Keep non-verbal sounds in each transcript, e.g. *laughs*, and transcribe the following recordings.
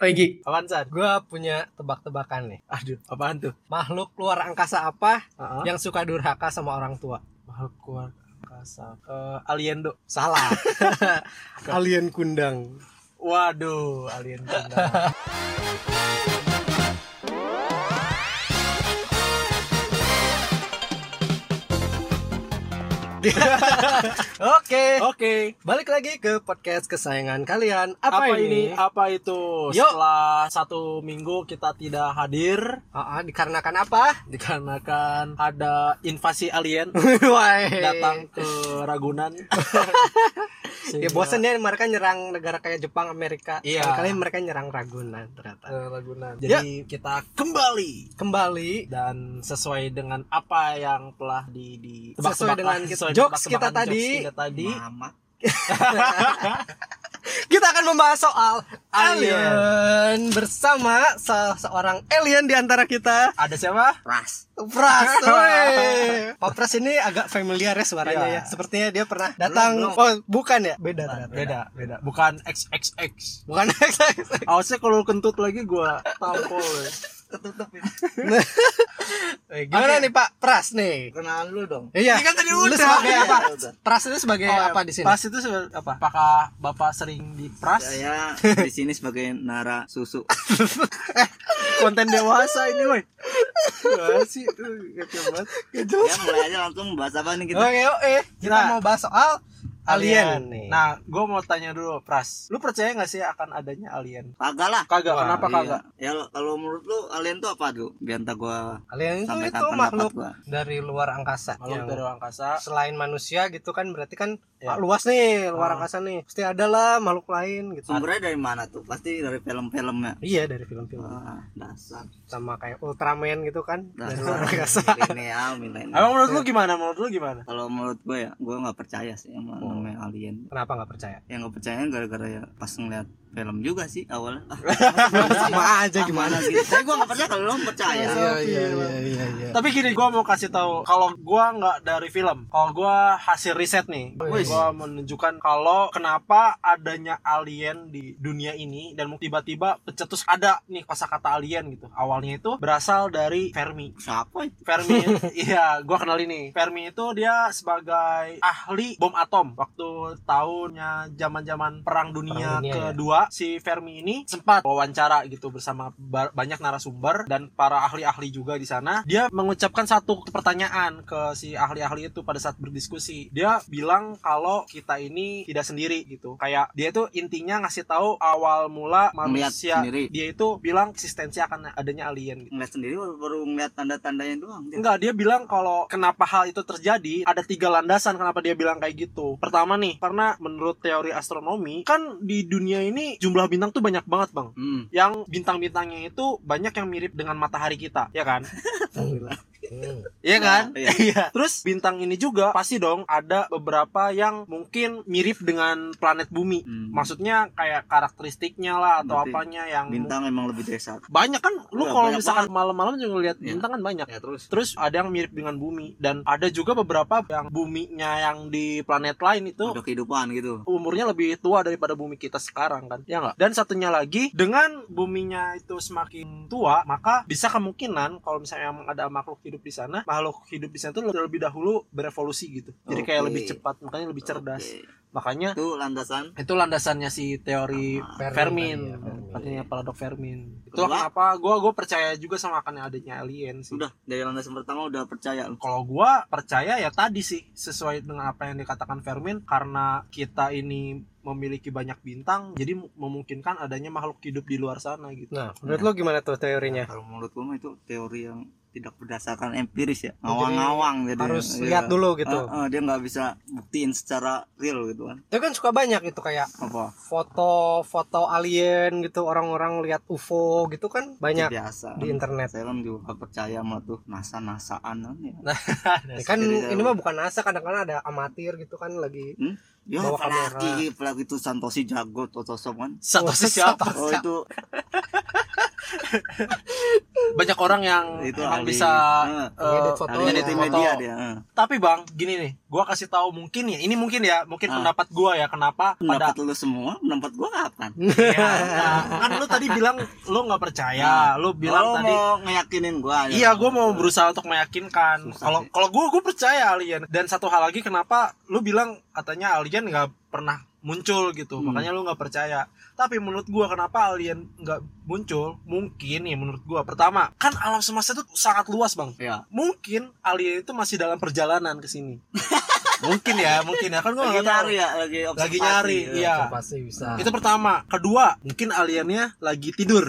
Pegi, Apaan San? gue punya tebak-tebakan nih. Aduh, apaan tuh? Makhluk luar angkasa apa Heeh. yang suka durhaka sama orang tua? Makhluk keluar angkasa. Eh, alien do. Salah. *laughs* Alien kundang. Waduh, alien tunggal. *laughs* *laughs* Oke. Oke. Balik lagi ke podcast kesayangan kalian. Apa, Apa, ini? ini? Apa itu? Yuk. Setelah satu minggu kita tidak hadir Ah, ah, dikarenakan apa? dikarenakan ada invasi alien *laughs* datang ke Ragunan. *laughs* Ya bosan ya mereka nyerang negara kayak Jepang, Amerika. Iya. Kali mereka nyerang Ragunan ternyata. Ragunan. Jadi kita kembali Kembali dan sesuai dengan apa yang telah di, di Sesuai dengan sesuai jokes kita tadi. jokes kita tadi. *laughs* kita akan membahas soal Alien. alien bersama salah seorang alien di antara kita. Ada siapa? Ras. Pras, *laughs* woi. Pak Pras ini agak familiar ya suaranya Iya. ya. Sepertinya dia pernah datang. belum. Oh, bukan ya? Beda ternyata. Beda, beda. Bukan XXX. Bukan Awasnya kalau kentut lagi gua tampol. ya. Ketutup ini. *laughs* Eh, Gimana nih Pak Pras nih? Kenalan lu dong. Iya. Ini kan tadi Lu udah. sebagai Iya, apa? Pras itu sebagai Oh, apa di sini? Pras itu sebagai apa? Apakah Bapak sering di pras? Saya *laughs* di sini sebagai nara susu. Konten dewasa ini, woi. Sih, uh, kacau banget. ya mulai aja langsung bahas apa nih kita? Oke, oke. Kita Nah. mau bahas soal alien, nih. Nah, gue mau tanya dulu, Pras. Lu percaya gak sih akan adanya alien? Kagak lah. Kagak, Wah, kenapa Iya. kagak? Ya kalau menurut lu alien tuh apa tuh? Biar ntar gua alien itu itu makhluk gua. dari luar angkasa. Makhluk yang dari angkasa. selain manusia gitu kan berarti kan Ya. ah, luas nih luar Ah. angkasa nih. Pasti ada lah makhluk lain gitu. Sumbernya dari mana tuh? Pasti dari film-filmnya. Iya dari film-film Wah, dasar. sama kayak Ultraman gitu kan dari luar Dasar. angkasa. milenial, milenial. Emang menurut lu gimana? Menurut lu gimana? Kalau menurut gue ya, gue nggak percaya sih sama Oh. Namanya alien. Kenapa nggak percaya? Yang nggak percaya gara-gara ya pas ngeliat film juga sih awalnya. Ah, *laughs* Sama aja gimana mana gitu. Tapi gue nggak percaya kalau lu percaya. Iya iya iya iya. iya. Tapi gini, gua mau kasih tahu kalau gua nggak dari film, kalau gua hasil riset nih, gua menunjukkan kalau kenapa adanya alien di dunia ini dan tiba-tiba pencetus ada nih kosakata alien gitu. Awalnya itu berasal dari Fermi. Siapa itu? Fermi, *laughs* iya, gua kenal ini. Fermi itu dia sebagai ahli bom atom waktu tahunnya zaman-zaman perang dunia, Perang dunia, ya. kedua. Si Fermi ini sempat wawancara gitu bersama ba- banyak narasumber dan para ahli-ahli juga di sana. Dia mengucapkan satu pertanyaan ke si ahli-ahli itu pada saat berdiskusi. Dia bilang kalau kita ini tidak sendiri gitu. Kayak dia itu intinya ngasih tahu awal mula manusia. sendiri. Dia itu bilang eksistensi akan adanya alien gitu. Ngeliat sendiri baru, ngeliat tanda-tandanya doang. dia. Enggak, dia bilang kalau kenapa hal itu terjadi ada tiga landasan kenapa dia bilang kayak gitu. Pertama nih, karena menurut teori astronomi kan di dunia ini jumlah bintang tuh banyak banget bang. Hmm. Yang bintang-bintangnya itu banyak yang mirip dengan matahari kita, ya kan? *laughs* Hmm. Iya kan? Iya. *laughs* Iya. Terus bintang ini juga pasti dong ada beberapa yang mungkin mirip dengan planet bumi. Hmm. Maksudnya kayak karakteristiknya lah atau Berarti apanya yang Bintang emang lebih dari satu. banyak kan lu Iya, kalau misalkan malam-malam juga lihat Iya. bintang kan banyak Ya terus. Terus ada yang mirip dengan bumi dan ada juga beberapa yang buminya yang di planet lain itu Ada kehidupan gitu. umurnya lebih tua daripada bumi kita sekarang kan ya nggak dan satunya lagi dengan buminya itu semakin tua maka bisa kemungkinan kalau misalnya ada makhluk hidup di sana makhluk hidup di sana itu lebih, lebih dahulu berevolusi gitu. Jadi kayak Oke. lebih cepat makanya lebih cerdas. Oke. makanya Itu landasan. itu landasannya si teori Ah, Fermin, ya, Fermin. katanya paradok Fermin. Itu kenapa? Gue gue percaya juga sama akan adanya alien sih. Udah dari landasan pertama udah percaya kalau gua percaya ya tadi sih sesuai dengan apa yang dikatakan Fermin karena kita ini memiliki banyak bintang jadi memungkinkan adanya makhluk hidup di luar sana gitu. Nah, menurut lo gimana tuh teorinya? Kalau menurut gua mah itu teori yang tidak berdasarkan empiris ya. Ngawang-ngawang jadi. harus iya. lihat dulu gitu. Eh, eh, dia nggak bisa buktiin secara real gitu kan. Itu kan suka banyak itu kayak Apa? foto-foto alien gitu orang-orang lihat UFO gitu kan banyak biasa. di internet. Saya kan juga percaya sama tuh NASA-nasaan kan ya. *laughs* Ya kan Jadi, ini mah bukan NASA kadang-kadang ada amatir gitu kan lagi Hmm? Ya Bawa apalagi apalagi itu Santosi Jago Totosom kan. Oh, siapa? Oh itu *laughs* banyak orang yang Itu emang bisa foto. Editing foto. media dia. heeh. Tapi bang, gini nih, gua kasih tahu mungkin ya, ini mungkin ya, mungkin Ah. pendapat gua ya, kenapa pada Pendapat lu semua, pendapat gua kapan? *laughs* Ya, nah, kan lu tadi bilang lu nggak percaya, lu bilang Lu tadi mau ngeyakinin gua. ya? Iya, gue mau berusaha untuk meyakinkan. Kalau kalau gue gue percaya alien. Dan satu hal lagi, kenapa lu bilang katanya alien nggak pernah muncul gitu, Hmm. makanya lu nggak percaya. Tapi menurut gua kenapa alien nggak muncul? Mungkin ya menurut gua. Pertama, kan alam semesta itu sangat luas bang. Ya. Mungkin alien itu masih dalam perjalanan ke sini. *laughs* mungkin ya, mungkin ya. Kan gua Lagi nggak tahu. nyari ya, lagi observasi. Lagi nyari, ya. iya. pasti bisa Itu pertama. Kedua, mungkin aliennya lagi tidur.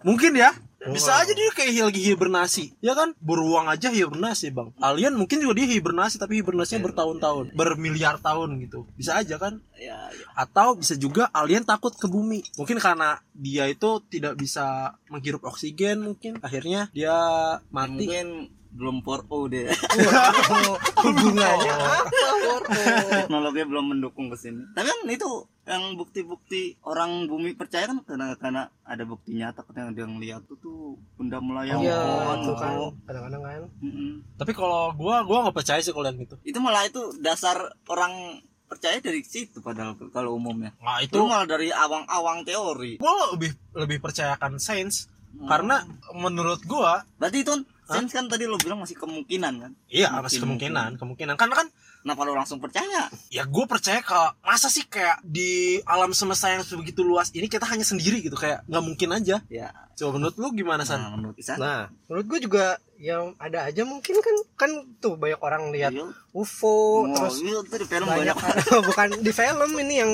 mungkin ya. Bisa aja dia kayak lagi hibernasi. Ya kan? Beruang aja hibernasi, Bang. Alien mungkin juga dia hibernasi tapi hibernasinya bertahun-tahun, bermiliar tahun gitu. Bisa aja kan? Ya, ya. Atau bisa juga alien takut ke bumi. Mungkin karena dia itu tidak bisa menghirup oksigen mungkin. Akhirnya dia mati. Mungkin belum 4O deh. *laughs* hubungannya apa Wor? Teknologi belum mendukung ke sini. Tapi kan itu yang bukti-bukti orang bumi percaya kan karena karena ada bukti nyata kan yang dia ngeliat tuh tuh benda melayang iya pohon, itu kan pohon. kadang-kadang kan Mm-mm. Tapi kalau gua gua nggak percaya sih kalau yang gitu. Itu malah itu dasar orang percaya dari situ padahal kalau umumnya. Nah, Itu itu malah dari awang-awang teori. gua lebih lebih percayakan sains karena menurut gua Berarti itu sains kan tadi lo bilang masih kemungkinan kan? iya Mungkin, masih kemungkinan kemungkinan karena kan Kenapa lo langsung percaya? ya gue percaya kalau masa sih kayak di alam semesta yang sebegitu luas ini kita hanya sendiri gitu kayak nggak mungkin aja Ya, coba menurut lu gimana san nah, menurut Isan. nah menurut gue juga yang ada aja mungkin kan kan tuh banyak orang lihat. UFO Oh, terus iya, itu di film banyak banyak. *laughs* bukan di film ini yang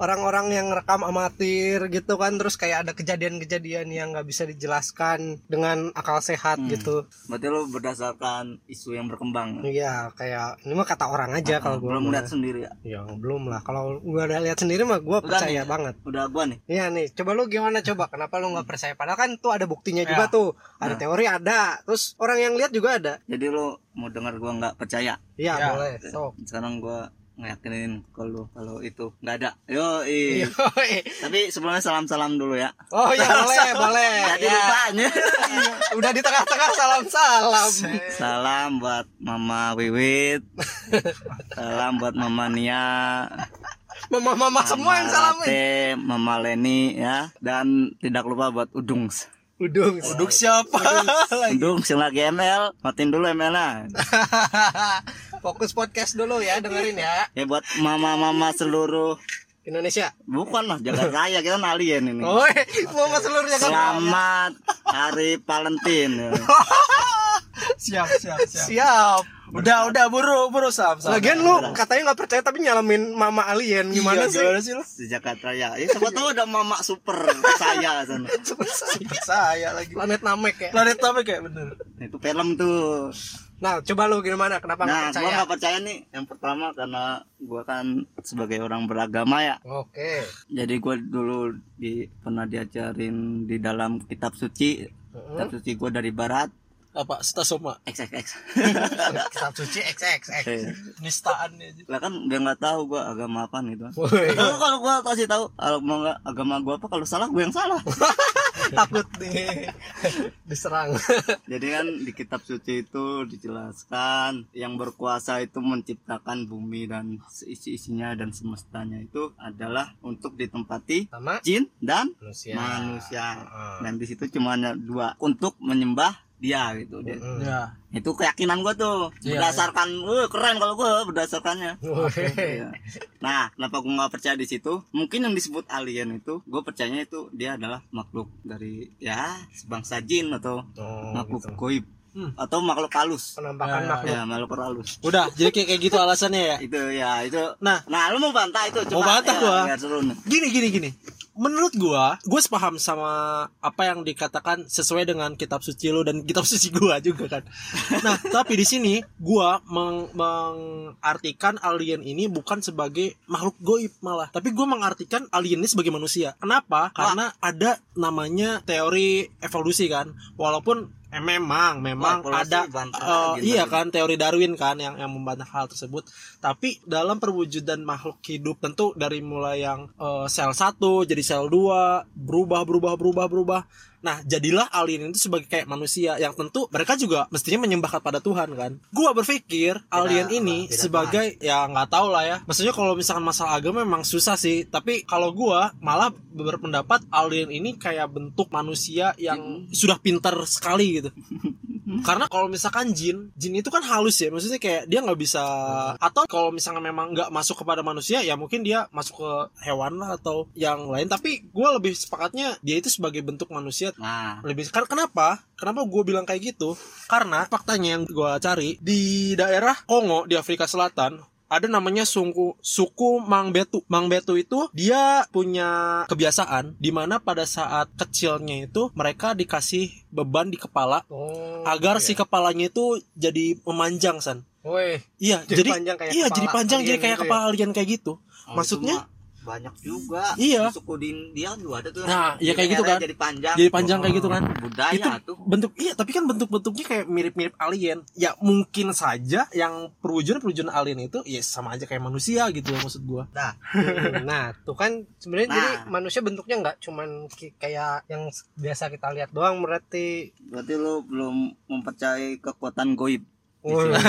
orang-orang yang rekam amatir gitu kan terus kayak ada kejadian-kejadian yang nggak bisa dijelaskan dengan akal sehat Hmm. gitu Berarti lo berdasarkan isu yang berkembang. iya kayak ini mah kata orang aja kalau gue belum lihat sendiri ya. ya belum lah kalau gue udah lihat sendiri mah gue Udah percaya nih. banget Udah gua nih. Iya nih, coba lu gimana coba? Kenapa lu nggak percaya? Padahal kan tuh ada buktinya juga Ya. tuh. Ada Nah. teori ada, terus orang yang lihat juga ada. Jadi lo mau dengar gua nggak percaya. Iya Ya. boleh. Sok. Sekarang gua ngeyakinin kalau kalau itu nggak ada. Yo, i. Tapi sebelumnya salam-salam dulu ya. oh iya boleh boleh. Jadi Ya. lupanya. *laughs* Udah di tengah-tengah salam salam. Salam buat Mama Wiwit. Salam buat Mama Nia. Mama mama semua yang salamin. Rate, Mama Leni ya. Dan tidak lupa buat Udung. Udung. Uduk siapa Udung sing lagi ML, matiin dulu ML-nya. *laughs* Fokus podcast dulu ya, dengerin ya. Ya buat mama-mama seluruh Indonesia. bukan lah jaga raya kita alien ini. Oh, mama seluruhnya kan. Selamat Hari Valentine. *laughs* siap siap siap Siap. udah udah buru buru sam sam Lagian lu katanya nggak percaya tapi nyalamin mama alien gimana Iya, sih? gimana sih lu Sejak raya. Ya siapa tahu ada mama super saya sana. *laughs* saya lagi Planet Namek ya. planet apa kayak bener Itu film tuh. Nah, coba lu gimana? Kenapa nggak Nah, gua percaya? nggak percaya nih. Yang pertama karena gua kan sebagai orang beragama ya. Oke. Jadi gua dulu di pernah diajarin di dalam kitab suci. Kitab suci gua dari barat. apa stasoma XXX. *laughs* Kitab suci XXX. Eh, nistaan aja Lah kan dia nggak tahu gua agama apa gitu. Woi, Kalau kalau gua kasih tahu agama agama gua apa kalau salah gua yang salah. *laughs* takut nih diserang. Jadi kan di kitab suci itu dijelaskan yang berkuasa itu menciptakan bumi dan seisi-isinya dan semestanya itu adalah untuk ditempati Sama jin dan manusia. manusia. Heeh. Dan di situ cuma ada dua untuk menyembah dia gitu. Dia- Mm. ya Itu keyakinan gua tuh Iya, berdasarkan, wah keren kalau gua berdasarkannya. Woi. Iya. Nah, kenapa gue nggak percaya di situ? Mungkin yang disebut alien itu, gue percayanya itu dia adalah makhluk dari ya sebangsa jin atau Oh, makhluk gitu. goib Hmm. atau makhluk halus. Penampakan Ya, makhluk. Ya, makhluk halus. udah jadi kayak kayak gitu alasannya ya Itu ya, itu. nah Nah, lu mau bantah itu? Mau bantah ya, gua. gini gini gini menurut gua gua sepaham sama apa yang dikatakan sesuai dengan kitab suci lu dan kitab *laughs* suci gua juga kan. Nah tapi di sini gua meng- mengartikan alien ini bukan sebagai makhluk goib malah tapi gua mengartikan alien ini sebagai manusia. Kenapa? Karena ada namanya teori evolusi kan. Walaupun eh, memang memang Wah, ada bantah lagi, iya kan teori Darwin kan yang yang membantah hal tersebut. Tapi dalam perwujudan makhluk hidup tentu dari mulai yang eh, sel 1 jadi sel 2 berubah berubah berubah berubah Nah, jadilah alien itu sebagai kayak manusia yang tentu mereka juga mestinya menyembah kepada Tuhan kan. Gua berpikir alien ini beda sebagai ya nggak tahu lah ya. Maksudnya kalau misalkan masalah agama memang susah sih, tapi kalau gua malah berpendapat alien ini kayak bentuk manusia yang sudah pintar sekali gitu. *laughs* Karena kalau misalkan jin, jin itu kan halus ya, maksudnya kayak dia nggak bisa atau kalau misalnya memang nggak masuk kepada manusia, ya mungkin dia masuk ke hewan lah atau yang lain. Tapi gue lebih sepakatnya dia itu sebagai bentuk manusia. Nah, lebih karena kenapa? Kenapa gue bilang kayak gitu? Karena faktanya yang gue cari di daerah Kongo di Afrika Selatan ada namanya suku suku Mangbetu. Mangbetu itu dia punya kebiasaan di mana pada saat kecilnya itu mereka dikasih beban di kepala Oh. agar si kepalanya itu jadi memanjang san. Woi, Iya, Jadi jadi, panjang kayak iya kepala jadi panjang jadi kayak gitu ya? kepala alien kayak gitu. oh, Maksudnya? Banyak juga. Iya. Suku di India juga ada tuh. Nah, ya kayak gitu kan. Jadi panjang. Jadi panjang kayak gitu kan. Budaya itu tuh. bentuk iya tapi kan bentuk-bentuknya kayak mirip-mirip alien ya mungkin saja yang perwujudan perwujudan alien itu ya sama aja kayak manusia gitu loh maksud gua Nah, Hmm, *laughs* nah tuh kan sebenarnya Nah. jadi manusia bentuknya nggak cuman kayak yang biasa kita lihat doang berarti berarti lu belum mempercayai kekuatan goib. Kekuatan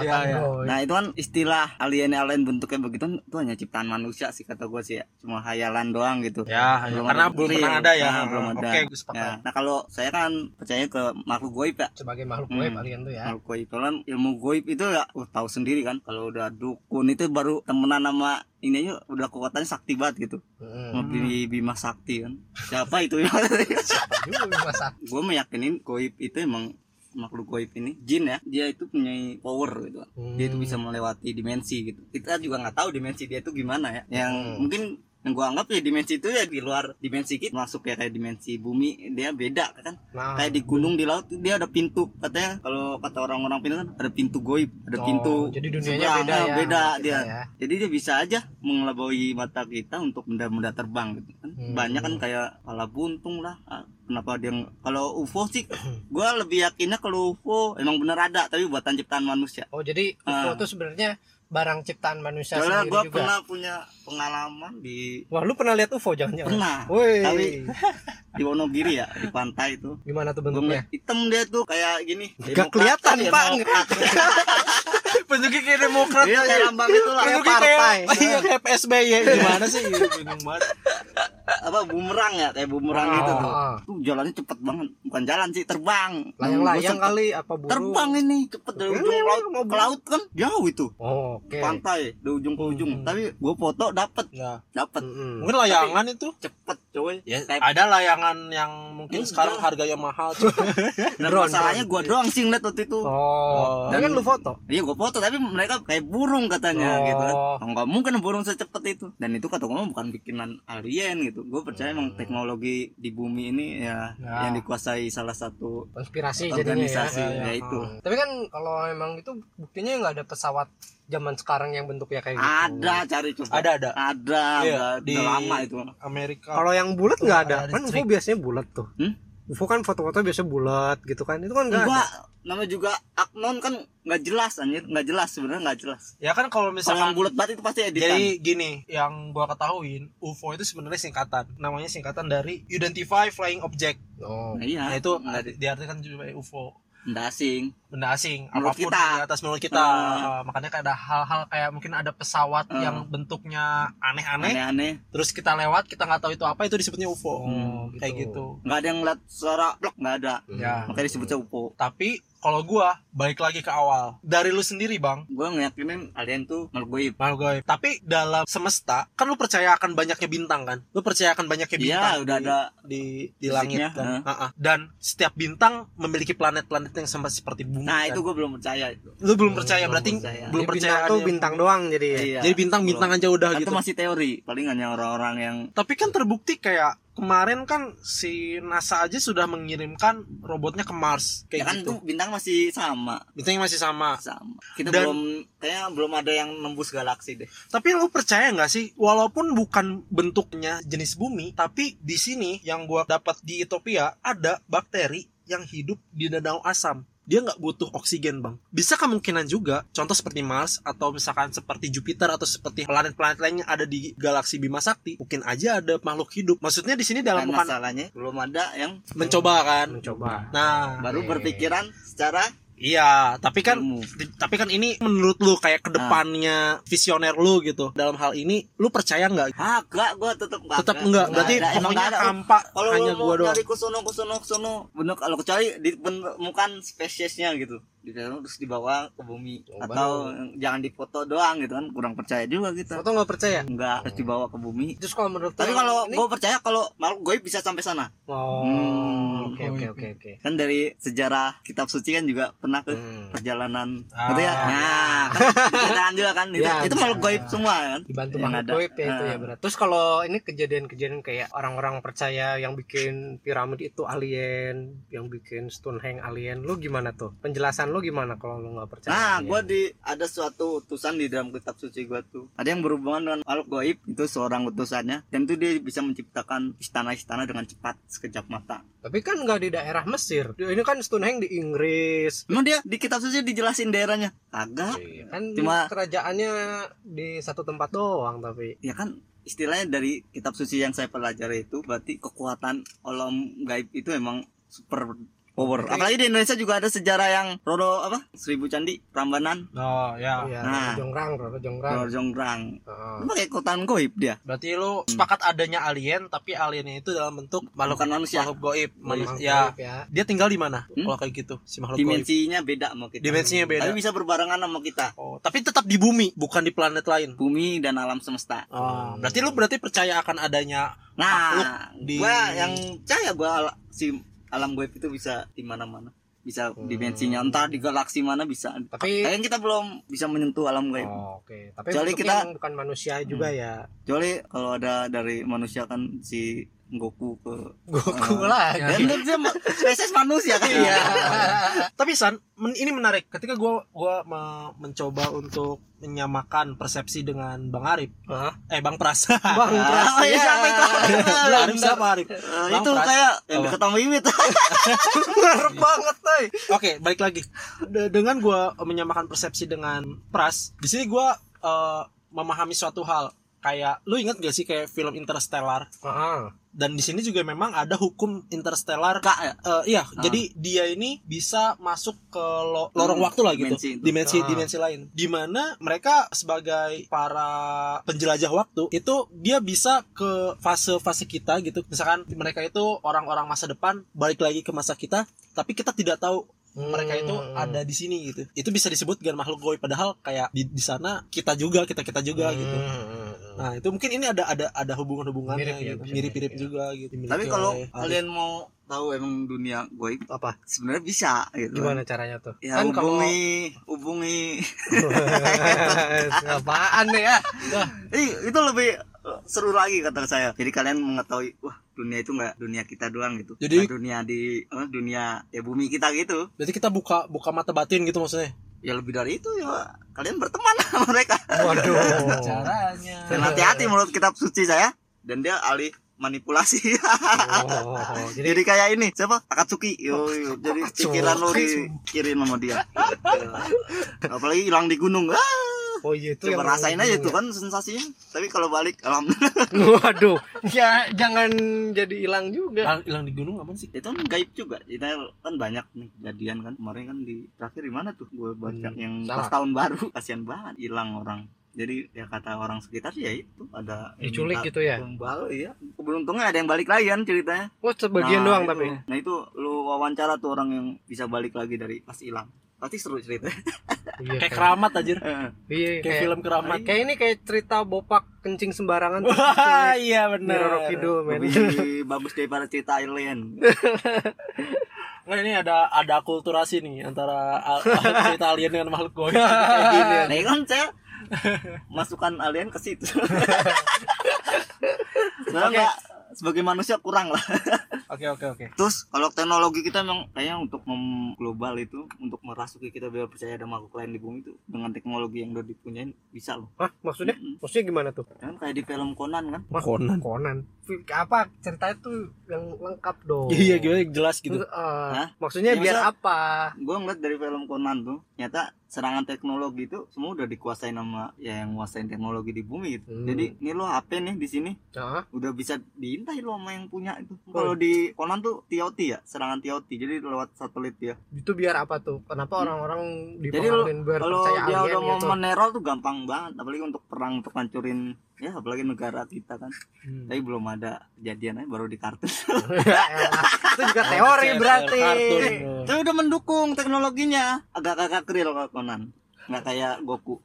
Iya, iya. Nah itu kan istilah alien-alien bentuknya begitu itu hanya ciptaan manusia sih kata gue sih ya cuma hayalan doang gitu. ya, Belum karena ada belum pernah ada ya Nah, belum ada. oke Ya, nah kalau saya kan percaya ke makhluk goib ya. sebagai makhluk goib Hmm. alien tuh ya Makhluk goib kan ilmu goib itu ya uh, tahu sendiri kan kalau udah dukun itu baru temenan sama ini aja udah kekuatannya sakti banget gitu. Hmm. Mau beli Bima Sakti kan. Siapa itu *laughs* ya? Apa juga masa gue meyakinin goib itu emang makhluk goib ini jin ya dia itu punya power gitu kan. dia itu Hmm. bisa melewati dimensi gitu kita juga nggak tahu dimensi dia itu gimana ya yang Hmm. mungkin yang gua anggap ya dimensi itu ya di luar dimensi kita. Masuk ya kayak dimensi bumi dia beda kan. Nah, kayak di gunung di laut dia ada pintu. Katanya kalau kata orang-orang pintu kan ada pintu goib ada Oh, pintu jadi dunianya seberang, beda ah, ya beda dia. ya. jadi dia bisa aja mengelabui mata kita untuk benda-benda terbang gitu kan. Hmm. banyak kan kayak kepala buntung lah. Ah, kenapa dia kalau UFO sih *clears throat* gua lebih yakinnya kalau UFO emang bener ada tapi buatan ciptaan manusia. Oh jadi UFO Ah. itu sebenarnya barang ciptaan manusia soalnya sendiri gua juga. pernah punya pengalaman di wah lu pernah lihat UFO jangan-jangan pernah. Woi, tapi *laughs* di Wonogiri ya di pantai itu. Gimana tuh bentuknya? hitam dia tuh kayak gini. Gak kelihatan, Pak. *laughs* Bentuknya kayak demokrat. Iya kayak lambang itu lah Kayak partai. kayak iya kayak PSBY gimana sih? Iya, bingung banget. Apa bumerang ya? Kayak bumerang Oh, gitu tuh. oh. tuh jalannya cepet banget. Bukan jalan sih terbang. Layang-layang kali apa burung? terbang ini cepet dari ujung laut. mau ke laut kan jauh itu. Oh, oke. Pantai dari ujung ke ujung. Hmm. tapi gue foto dapet. Ya. Dapet. Mm-mm. mungkin layangan itu. cepet coy. Ya Kayak- ada layangan yang mungkin Enggak. sekarang harganya mahal cuy. *laughs* dan drone, masalahnya gue doang sih ngeliat waktu itu. Oh, Oh. kan lu foto? Iya gue foto tapi mereka kayak burung katanya Oh. gitu kan. Oh, nggak mungkin burung secepat itu. Dan itu kata gue bukan bikinan alien gitu. Gue percaya emang teknologi di bumi ini ya, Ya. yang dikuasai salah satu konspirasi jadinya ya. organisasi ya, ya, ya. itu. Hmm. Tapi kan kalau emang itu buktinya nggak ada pesawat zaman sekarang yang bentuknya kayak gitu. Ada cari coba. ada ada Ada, Iya, di lama itu. Amerika Kalau yang bulat nggak ada. Ada Kan. UFO biasanya bulat tuh. Hmm? UFO kan foto-foto biasa bulat gitu kan. Itu kan nggak Gua namanya juga aknon kan nggak jelas anjir, nggak jelas sebenarnya nggak jelas. ya kan kalau misalkan bulat banget itu pasti editan. Jadi gini, yang gua ketahuin, UFO itu sebenarnya singkatan. Namanya singkatan dari Identify Flying Object. Oh. Nah, iya. Nah, itu nggak di- diartikan juga UFO. Nggak asing. Benda asing, Menurut apa pun kita. di atas menurut kita. Uh, makanya kayak ada hal-hal kayak mungkin ada pesawat Hmm. yang bentuknya aneh-aneh, Aneh-aneh. terus kita lewat, kita nggak tahu itu apa, itu disebutnya UFO. Hmm, Kayak gitu. gitu. Nggak ada yang ngeliat suara blok nggak ada. Ya. Makanya disebutnya UFO. Tapi kalau gua balik lagi ke awal. Dari lu sendiri, Bang. gue ngeyakinin alien tuh makhluk goib Makhluk gaib. Tapi dalam semesta kan lu percaya akan banyaknya bintang kan? Lu percaya akan banyaknya bintang. iya udah di- ada di di Fisiknya, langit kan. heeh. Ha-ha. Dan setiap bintang memiliki planet-planet yang sama seperti bumi. nah kan? itu gue belum percaya itu lu belum percaya belum berarti percaya. belum Jadi percaya bintang tuh bintang doang jadi ya. Iya, Jadi bintang-bintang belum. aja udah Kan gitu. itu masih teori paling hanya orang-orang yang Tapi kan terbukti kayak kemarin kan si NASA aja sudah mengirimkan robotnya ke Mars ya kayak kan gitu. bintang masih sama Bintangnya masih sama. sama kita Dan- belum kayaknya belum ada yang nembus galaksi deh Tapi lu percaya nggak sih, walaupun bukan bentuknya jenis bumi, tapi di sini yang gua dapat di Ethiopia ada bakteri yang hidup di danau asam. Dia nggak butuh oksigen bang. Bisa kemungkinan juga contoh seperti Mars atau misalkan seperti Jupiter atau seperti planet-planet lainnya ada di galaksi Bima Sakti mungkin aja ada makhluk hidup. Maksudnya di sini dalam bukan masalahnya belum ada yang mencoba kan? Mencoba. Nah. Baru berpikiran secara iya tapi kan ilmu. Di- tapi kan ini menurut lu kayak ke depannya visioner lu gitu dalam hal ini lu percaya nggak Ah, enggak, gua tetap enggak. tetap enggak berarti ada, emang pokoknya ada. Kalau hanya gua doang nyari kusono kusono kusono, bener kalau kecuali ditemukan spesiesnya gitu. Di terus dibawa ke bumi Oh, atau jangan difoto doang gitu kan kurang percaya juga gitu. Foto nggak percaya Enggak harus dibawa ke bumi. terus kalau menurut Tapi kalau gue percaya kalau makhluk goib bisa sampai sana. oh Hmm. Oke oke oke oke Kan dari sejarah kitab suci kan juga pernah ke Hmm. perjalanan Ah. gitu ya. Nah, kan *laughs* juga kan itu, Ya, itu makhluk goib semua kan. dibantu makhluk goib ya itu ya Ah. berat. Terus kalau ini kejadian-kejadian kayak orang-orang percaya yang bikin piramid itu alien, yang bikin Stonehenge alien, lu gimana tuh? Penjelasan lu gimana kalau lu nggak percaya? Nah, gua di ada suatu utusan di dalam kitab suci gua tuh. Ada yang berhubungan dengan makhluk goib, itu seorang utusannya. Dan itu dia bisa menciptakan istana-istana dengan cepat sekejap mata. Tapi kan nggak di daerah Mesir. Ini kan Stonehenge di Inggris. Emang dia di kitab suci dijelasin daerahnya? Kagak. Kan Cuma- kerajaannya di satu tempat doang tapi. Ya kan istilahnya dari kitab suci yang saya pelajari itu berarti kekuatan alam gaib itu emang super power. Oke. Apalagi di Indonesia juga ada sejarah yang Roro apa? Seribu Candi, Prambanan, oh ya Iya, Nah. Jongrang, Roro Jongrang. Roro Jonggrang. Itu pakai kekuatan goib dia. berarti lu sepakat adanya alien tapi aliennya itu dalam bentuk makhluk Bukan manusia. makhluk goib Makhluk manusia ya goib ya. dia tinggal di mana Hmm? kalau kayak gitu si makhluk goib Dimensinya beda sama kita. dimensinya beda Tapi bisa berbarengan sama kita. oh tapi tetap di bumi bukan di planet lain Bumi dan alam semesta. oh berarti lu berarti percaya akan adanya Nah, di- gua yang percaya gua al- si alam goib itu bisa di mana-mana. Bisa Hmm. dimensinya entah di galaksi mana bisa. Tapi Kayaknya kita belum bisa menyentuh alam goib. Oh, oke. Tapi Kecuali kita- bukan manusia juga ya. Kecuali kalau ada dari manusia kan si Goku ke Goku Ah. lah. Dan itu dia spesies manusia kan. Iya. tapi san men- ini menarik ketika gua gua me- mencoba untuk menyamakan persepsi dengan bang Arif Hah? eh bang Pras Bang Ah, Pras iya, ya. siapa itu? Bang Arif siapa Arif Eh, Bang itu Pras. kayak yang Apa? dekat sama Wiwit. *laughs* Bener banget, Toy. Oke, balik lagi. De- dengan gua menyamakan persepsi dengan Pras, di sini gua eh, memahami suatu hal. Kayak lu inget gak sih kayak film Interstellar? Heeh. Dan di sini juga memang ada hukum Interstellar. Kak ya. Eh, iya, Ah. jadi dia ini bisa masuk ke lo- lorong Hmm, waktu lah gitu, dimensi itu. dimensi Ah. dimensi lain. Di mana mereka sebagai para penjelajah waktu itu dia bisa ke fase-fase kita gitu. Misalkan mereka itu orang-orang masa depan balik lagi ke masa kita, tapi kita tidak tahu mereka itu Hmm. ada di sini gitu. Itu bisa disebut dengan makhluk goib padahal kayak di di sana kita juga, kita kita juga gitu. Nah, itu mungkin ini ada ada ada hubungan-hubungannya Mirip ya, gitu. Mirip-mirip mirip ya. juga gitu. Tapi kalau kalian mau tahu emang dunia goib Apa? sebenarnya bisa gitu. Gimana caranya tuh? Ya kan kalau hubungi hubungi *laughs* apaan nih ya? Ih, itu lebih seru lagi kata saya. Jadi kalian mengetahui wah dunia itu nggak dunia kita doang gitu. Jadi- Nggak dunia di eh, dunia ya bumi kita gitu. Berarti kita buka buka mata batin gitu maksudnya. Ya lebih dari itu ya kalian berteman *laughs* sama mereka. Waduh. Caranya. Dan hati-hati menurut kitab suci saya dan dia ahli manipulasi. Oh, jadi *laughs* jadi kayak ini siapa Akatsuki yo, yo. jadi pikiran lo dikirim sama dia apalagi hilang di gunung ah, oh iya itu coba rasain aja tuh kan sensasinya tapi kalau balik alhamdulillah Waduh. *laughs* Ya jangan jadi hilang juga. Hilang- hilang di gunung apa sih? itu kan gaib juga kita kan banyak nih kejadian kan kemarin kan di terakhir di mana tuh gue baca Hmm, yang salah. pas tahun baru kasihan banget hilang orang jadi ya kata orang sekitar sih ya itu ada Diculik minta gitu ya? kembali ya keberuntungnya ada yang balik lagi kan ceritanya Oh, sebagian Nah, doang itu. tapi. nah itu lu wawancara tuh orang yang bisa balik lagi dari pas hilang pasti seru ceritanya Iya, Kayak keramat aja. Iya, Kayak film keramat. Kayak ini kayak cerita bopak kencing sembarangan. Wah, *laughs* iya benar. Roro Kidul, men. lebih bagus daripada cerita alien *laughs* Nah, ini ada ada akulturasi nih antara al- cerita alien dengan makhluk goib kayak gini. nah ini kan saya masukkan alien ke situ *laughs* Oke. Sebagai manusia kurang lah *laughs* Oke oke oke. Terus kalau teknologi kita memang kayaknya untuk mem global itu untuk merasuki kita biar percaya ada makhluk lain di bumi itu dengan teknologi yang udah dipunyain bisa loh. Hah, maksudnya? Mm-mm. Maksudnya gimana tuh? Kan kayak di film Conan kan. Wah, Conan. Conan. Apa ceritanya tuh yang lengkap dong? Iya gimana jelas gitu. Eh, Hah? maksudnya Ya, biar apa? Gue ngeliat dari film Conan tuh, ternyata serangan teknologi itu semua udah dikuasain sama ya yang nguasain teknologi di bumi gitu. Hmm. Jadi ini lo HP nih di sini Hah? udah bisa diintai lo sama yang punya itu. Oh. Kalau di Conan tuh TOT ya, serangan TOT. Jadi lewat satelit ya. Itu biar apa tuh? Kenapa Hmm. orang-orang Jadi dipengaruhin biar Kalau percaya dia alien udah mau gitu? meneror tuh gampang banget, apalagi untuk perang untuk hancurin ya apalagi negara kita kan. Hmm. Tapi belum ada kejadian aja baru di kartun. *laughs* Itu juga teori berarti. Saya udah mendukung teknologinya. Agak-agak real kalau Conan. Nggak kayak Goku. *laughs*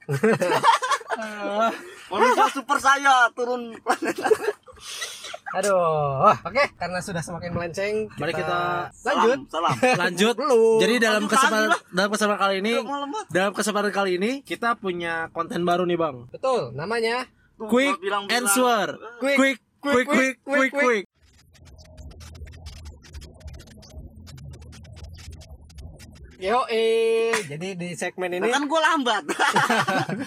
Manusia super saya turun planet. Aduh, oke karena sudah semakin melenceng, Mari kita lanjut. Salam. salam. *laughs* Lanjut. Belum. Jadi dalam Lanjut kesempatan dalam kesempatan kali ini dalam kesempatan kali ini kita punya konten baru nih bang. Betul, namanya Quick answer. Quick, Quick quick quick quick quick. Yo, eh, jadi di segmen ini, Kan gue lambat.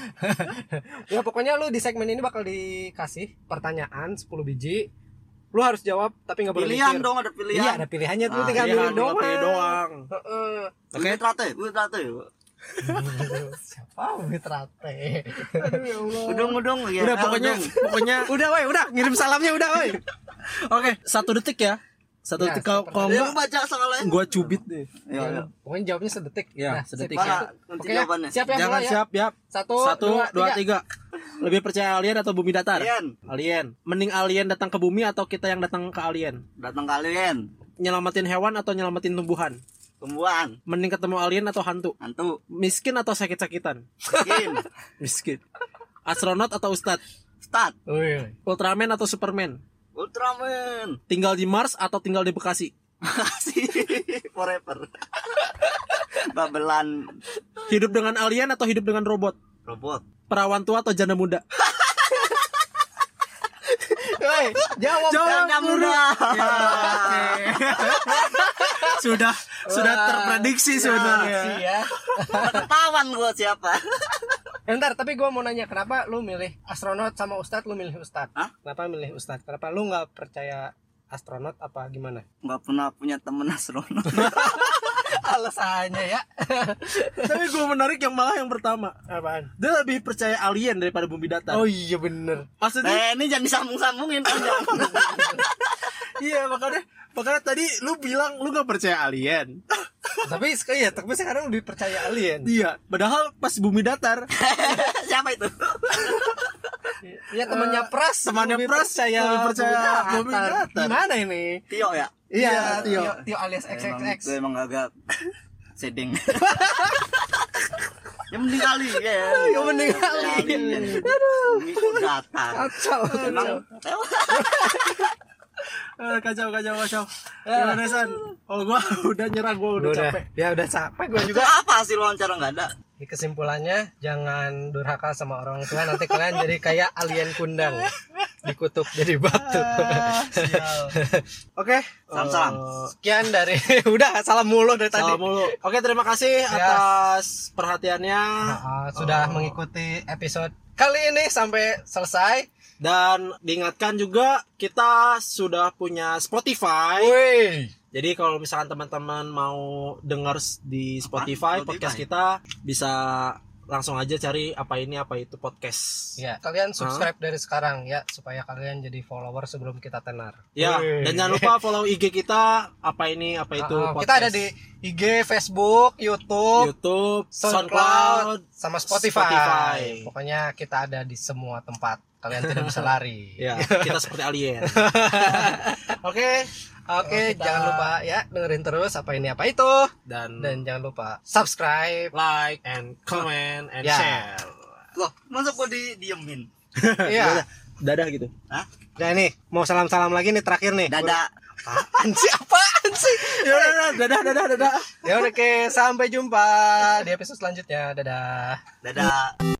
*laughs* ya pokoknya lu di segmen ini bakal dikasih pertanyaan 10 biji. Lu harus jawab tapi nggak boleh pilihan mikir. dong ada pilihan. Iya, ada pilihannya tuh Ah, tinggal Iya, doang. pilih doang. Heeh. Oke. Trate, gue trate. *laughs* Siapa Mitrate? Aduh ya Allah. Ya. Udah pokoknya pokoknya *laughs* Udah, woi, udah ngirim salamnya udah, woi. oke satu detik ya. Satu Ya, detik kalau kalau Dia enggak baca soalnya. gua cubit deh. Ya, ya. Pokoknya jawabnya sedetik. Ya, Nah, sedetik. kunci Oke, jawabannya? siap ya Jangan ya. siap ya. Satu, Satu, dua, tiga. Lebih percaya alien atau bumi datar? Alien. Alien. Mending alien datang ke bumi atau kita yang datang ke alien? Datang kalian. Nyelamatin hewan atau nyelamatin tumbuhan? Tumbuhan. Mending ketemu alien atau hantu? Hantu. Miskin atau sakit-sakitan? Skin. Miskin. *laughs* Astronot atau ustad? Start. Woi. Ultraman atau Superman? Ultraman. Tinggal di Mars atau tinggal di Bekasi? Makasih. *laughs* Forever. *laughs* Babelan Hidup dengan alien atau hidup dengan robot? robot. Perawan tua atau janda muda? Woi, jawab. Janda muda. Sudah sudah terprediksi sebenarnya. ya. Ketahuan gua siapa. Bentar, tapi gua mau nanya kenapa lu milih astronot sama ustad lu milih ustad? Hah? Kenapa milih ustad? Kenapa lu nggak percaya astronot apa gimana? Nggak pernah punya temen astronot. *laughs* Alasannya ya. Tapi gue menarik yang malah yang pertama. Apaan? Dia lebih percaya alien daripada bumi datar. Oh iya bener. Maksudnya Eh ini jangan disambung-sambungin panjang. *laughs* iya makanya makanya tadi lu bilang lu gak percaya alien. *laughs* tapi iya, tapi sekarang lebih percaya alien. iya, padahal pas bumi datar *laughs* siapa itu? *laughs* Ya temannya Pras, temannya Pras percaya lebih percaya bumi bumi datar. datar. Gimana ini? Tio ya. Iya, Tio. Tio, Tio alias Emang XXX. itu emang agak seding. yang mending kali ya. Yang mending kali. Aduh. Itu datar. Kacau. Emang Eh, kacau kacau kacau. Gimana San? Oh gua *laughs* udah nyerah gua udah, Udah, capek. ya udah capek gue itu juga. apa hasil wawancara nggak ada? Di kesimpulannya jangan durhaka sama orang tua nanti kalian jadi kayak alien kundang dikutuk jadi batu. Ah, sial. *laughs* Oke. Salam-salam. eh, Sekian dari *laughs* udah salam mulu dari tadi. Salam mulu. Oke, terima kasih atas perhatiannya. Nah, sudah mengikuti episode kali ini sampai selesai. Dan diingatkan juga kita sudah punya Spotify. Woi. Jadi kalau misalkan teman-teman mau dengar di Spotify, Spotify? podcast kita bisa langsung aja cari apa ini apa itu podcast. Ya, kalian subscribe dari sekarang ya supaya kalian jadi follower sebelum kita tenar. Ya, Wih. dan jangan lupa follow IG kita apa ini apa itu Ah, podcast. kita ada di IG, Facebook, YouTube, YouTube, SoundCloud, SoundCloud, sama Spotify. Spotify. Pokoknya kita ada di semua tempat. Kalian tidak bisa lari. *laughs* Ya, kita seperti alien. *laughs* Oke, Oke, Kita- jangan lupa ya dengerin terus apa ini apa itu dan dan jangan lupa subscribe. like and comment and Ya. share. Loh, masa gua di diemin? *laughs* Iya. Dadah gitu. Hah? Nah nih, mau salam-salam lagi nih terakhir nih. Dadah. Apaan sih? Apaan sih? Ya udah, dadah, dadah, dadah. Ya udah, oke, sampai jumpa di episode selanjutnya. Dadah. Dadah.